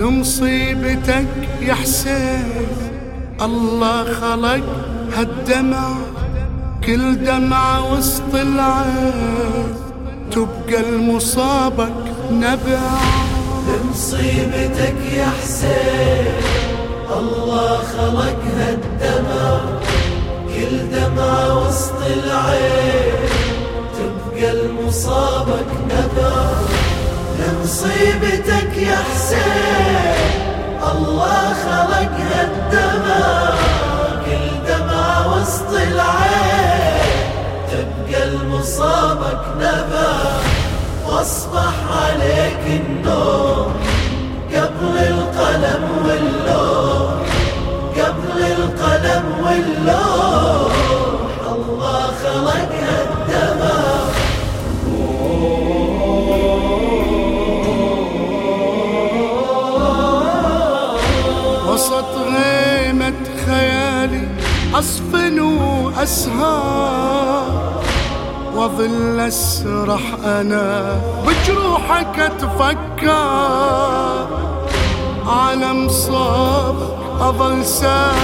لمصيبتك يا حسين الله خلق هالدمع. كل دمعة وسط العين تبقى المصابك نبع. لمصيبتك يا حسين الله خلق هالدمع. كل دمعة وسط العين تبقى المصابك نبع. لمصيبتك يا حسين. الله خلق هالدمع كل دمعة وسط العين. تبقى المصابك نبع واصبح عليك النوم. قبل القلم واللوم قبل القلم واللوم. وظل أسرح أنا. بجروحك أتفكر. على مصابك أظل ساهر.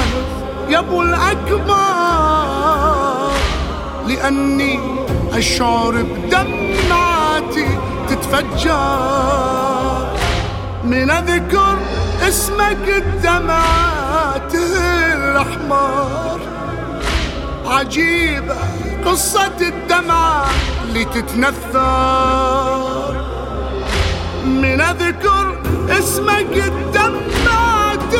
يا أبو الأكبر لأني أشعر بدمعاتي تتفجر. من أذكر اسمك الدمعات الأحمر. عجيبة قصة الدمعة. اللي تتنثر. من أذكر اسمك الدمعات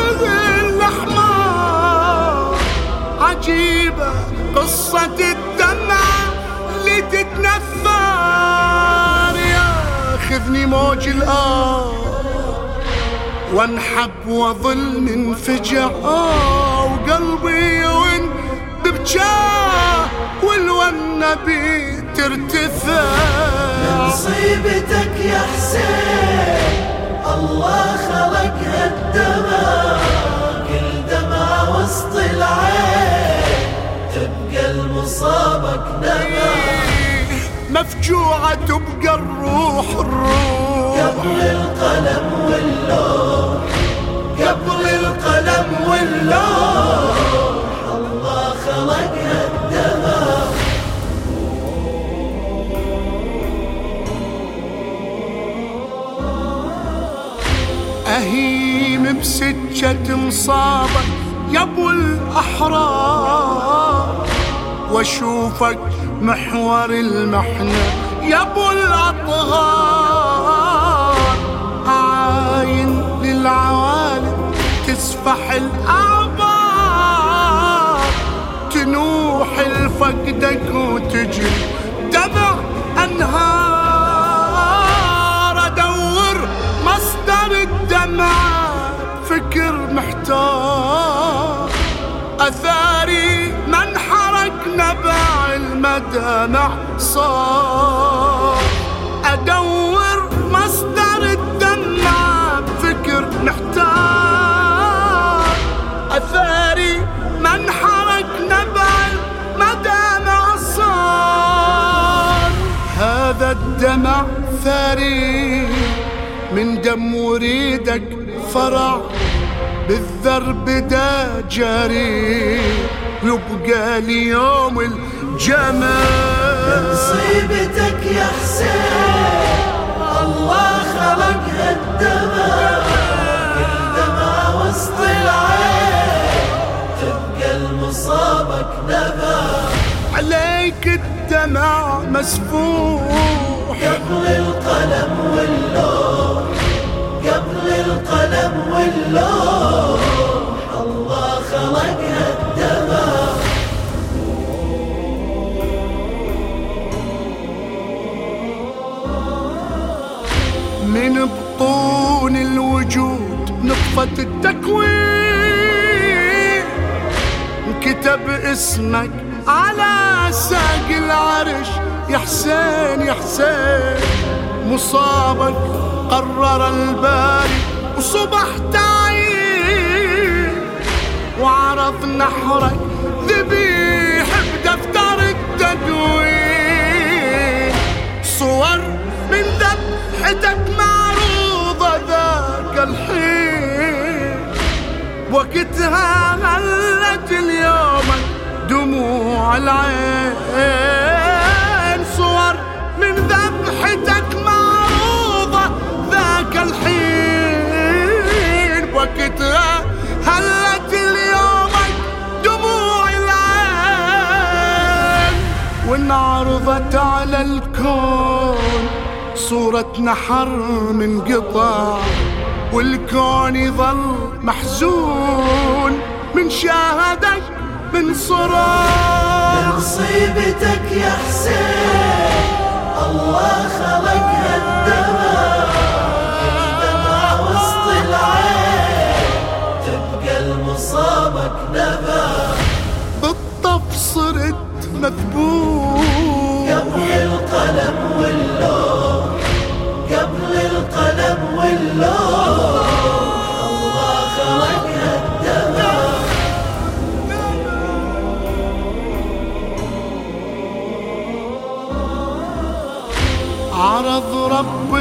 الأحمر. عجيبة قصة الدمعة اللي تتنثر. ياخذني موج الآن وانحب وظل منفجع آه وقلبي يون ببجاه والونة ترتفع مصيبتك يا حسين الله خلق هالدمع كل دمعة وسط العين تبقى المصابك نبع مفجوعة تبقى الروح. بسكة مصابك يا أبو الأحرار. وأشوفك محور المحنة يا أبو الأطهار. عاين للعوالم تسفح الأعبار تنوح الفقدك وتجري دمع أنهار المدامع صار. أدور مصدر الدمع بفكر محتار أثاري من حرك نبع المدامع صار هذا الدمع ثري من دم وريدك فرع. بالذرب دا جري يبقى اليوم الجمال مصيبتك يا حسين الله خلق هالدمع كل دمعة وسط العين تبقى المصابك نبع عليك الدمع مسفوح. قبل القلم واللوح قبل القلم واللوح. التكوين. كتب اسمك على ساق العرش. يا حسين يا حسين مصابك قرر الباري. وصبح تعيين. وعرض نحرك ذبيح بدفتر التدوين. صور من ذبحتك معروضة وقتها غلت اليوم دموع العين. صور من ذبحتك معروضة ذاك الحين. وقتها هلت اليوم دموع العين. وانعرضت على الكون صورة نحر من قطع والكون يظل محزون من شاهدك من صراع مصيبتك يا حسين الله خلق هالدمع الدمع وسط العين تبقى المصابك نبع بالطف صرت مثبوت قبل القلم واللوم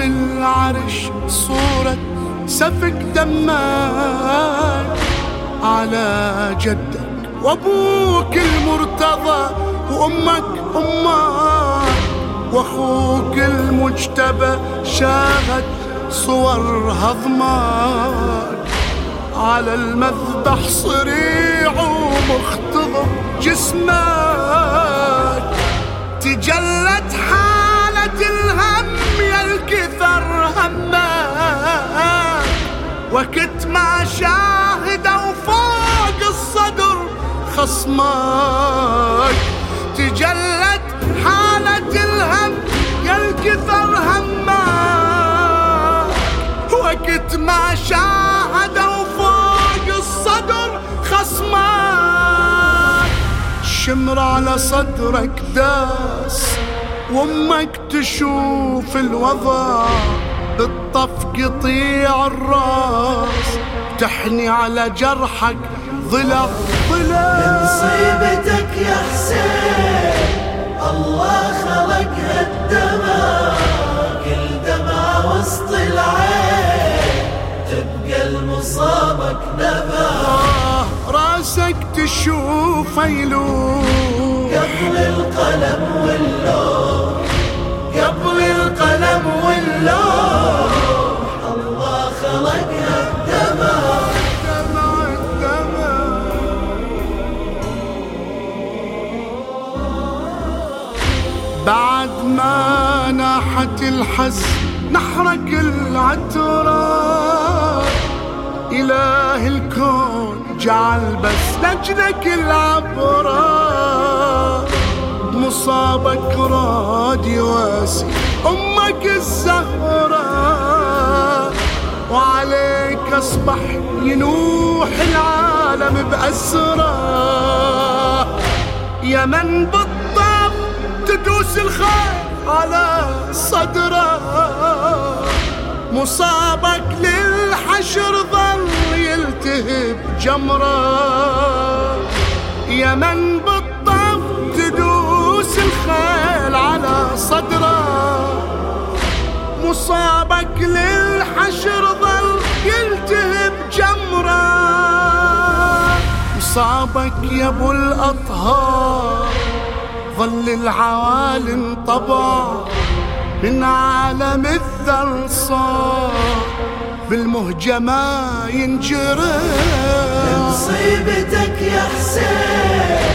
العرش صورة سفك دمك على جدك وأبوك المرتضى وأمك أمك وأخوك المجتبى شاهد صور هضمك. على المذبح صريع ومختضب جسمك وكنت ما شاهدوا فوق الصدر خصمك. تجلت حالة الهم يا الكثر همك وقت ما شاهدوا فوق الصدر خصمك. الشمر على صدرك داس وأمك تشوف الوضع. بالطف قطيع الراس تحني على جرحك ضلع ضلع مصيبتك يا حسين الله خلق هالدمع كل دمعة وسط العين تبقى المصابك نبع آه، راسك تشوف يلوح قبل القلم واللوم بعد ما ناحت الحزن نحرق العترة. إله الكون جعل بس لجلك العبرة. مصابك راد يواسي أمك الزهرة. وعليك أصبح ينوح العالم بأسرة. يا من بالطف تدوس الخير على صدره. مصابك للحشر ظل يلتهب جمره. يا من بالطف تدوس الخيل على صدره. مصابك للحشر ظل يلتهب جمره. مصابك يا أبو الأطهار. ظل العوالم طبع من عالم الذر صار بالمهجة ما ينجرح. مصيبتك يا حسين.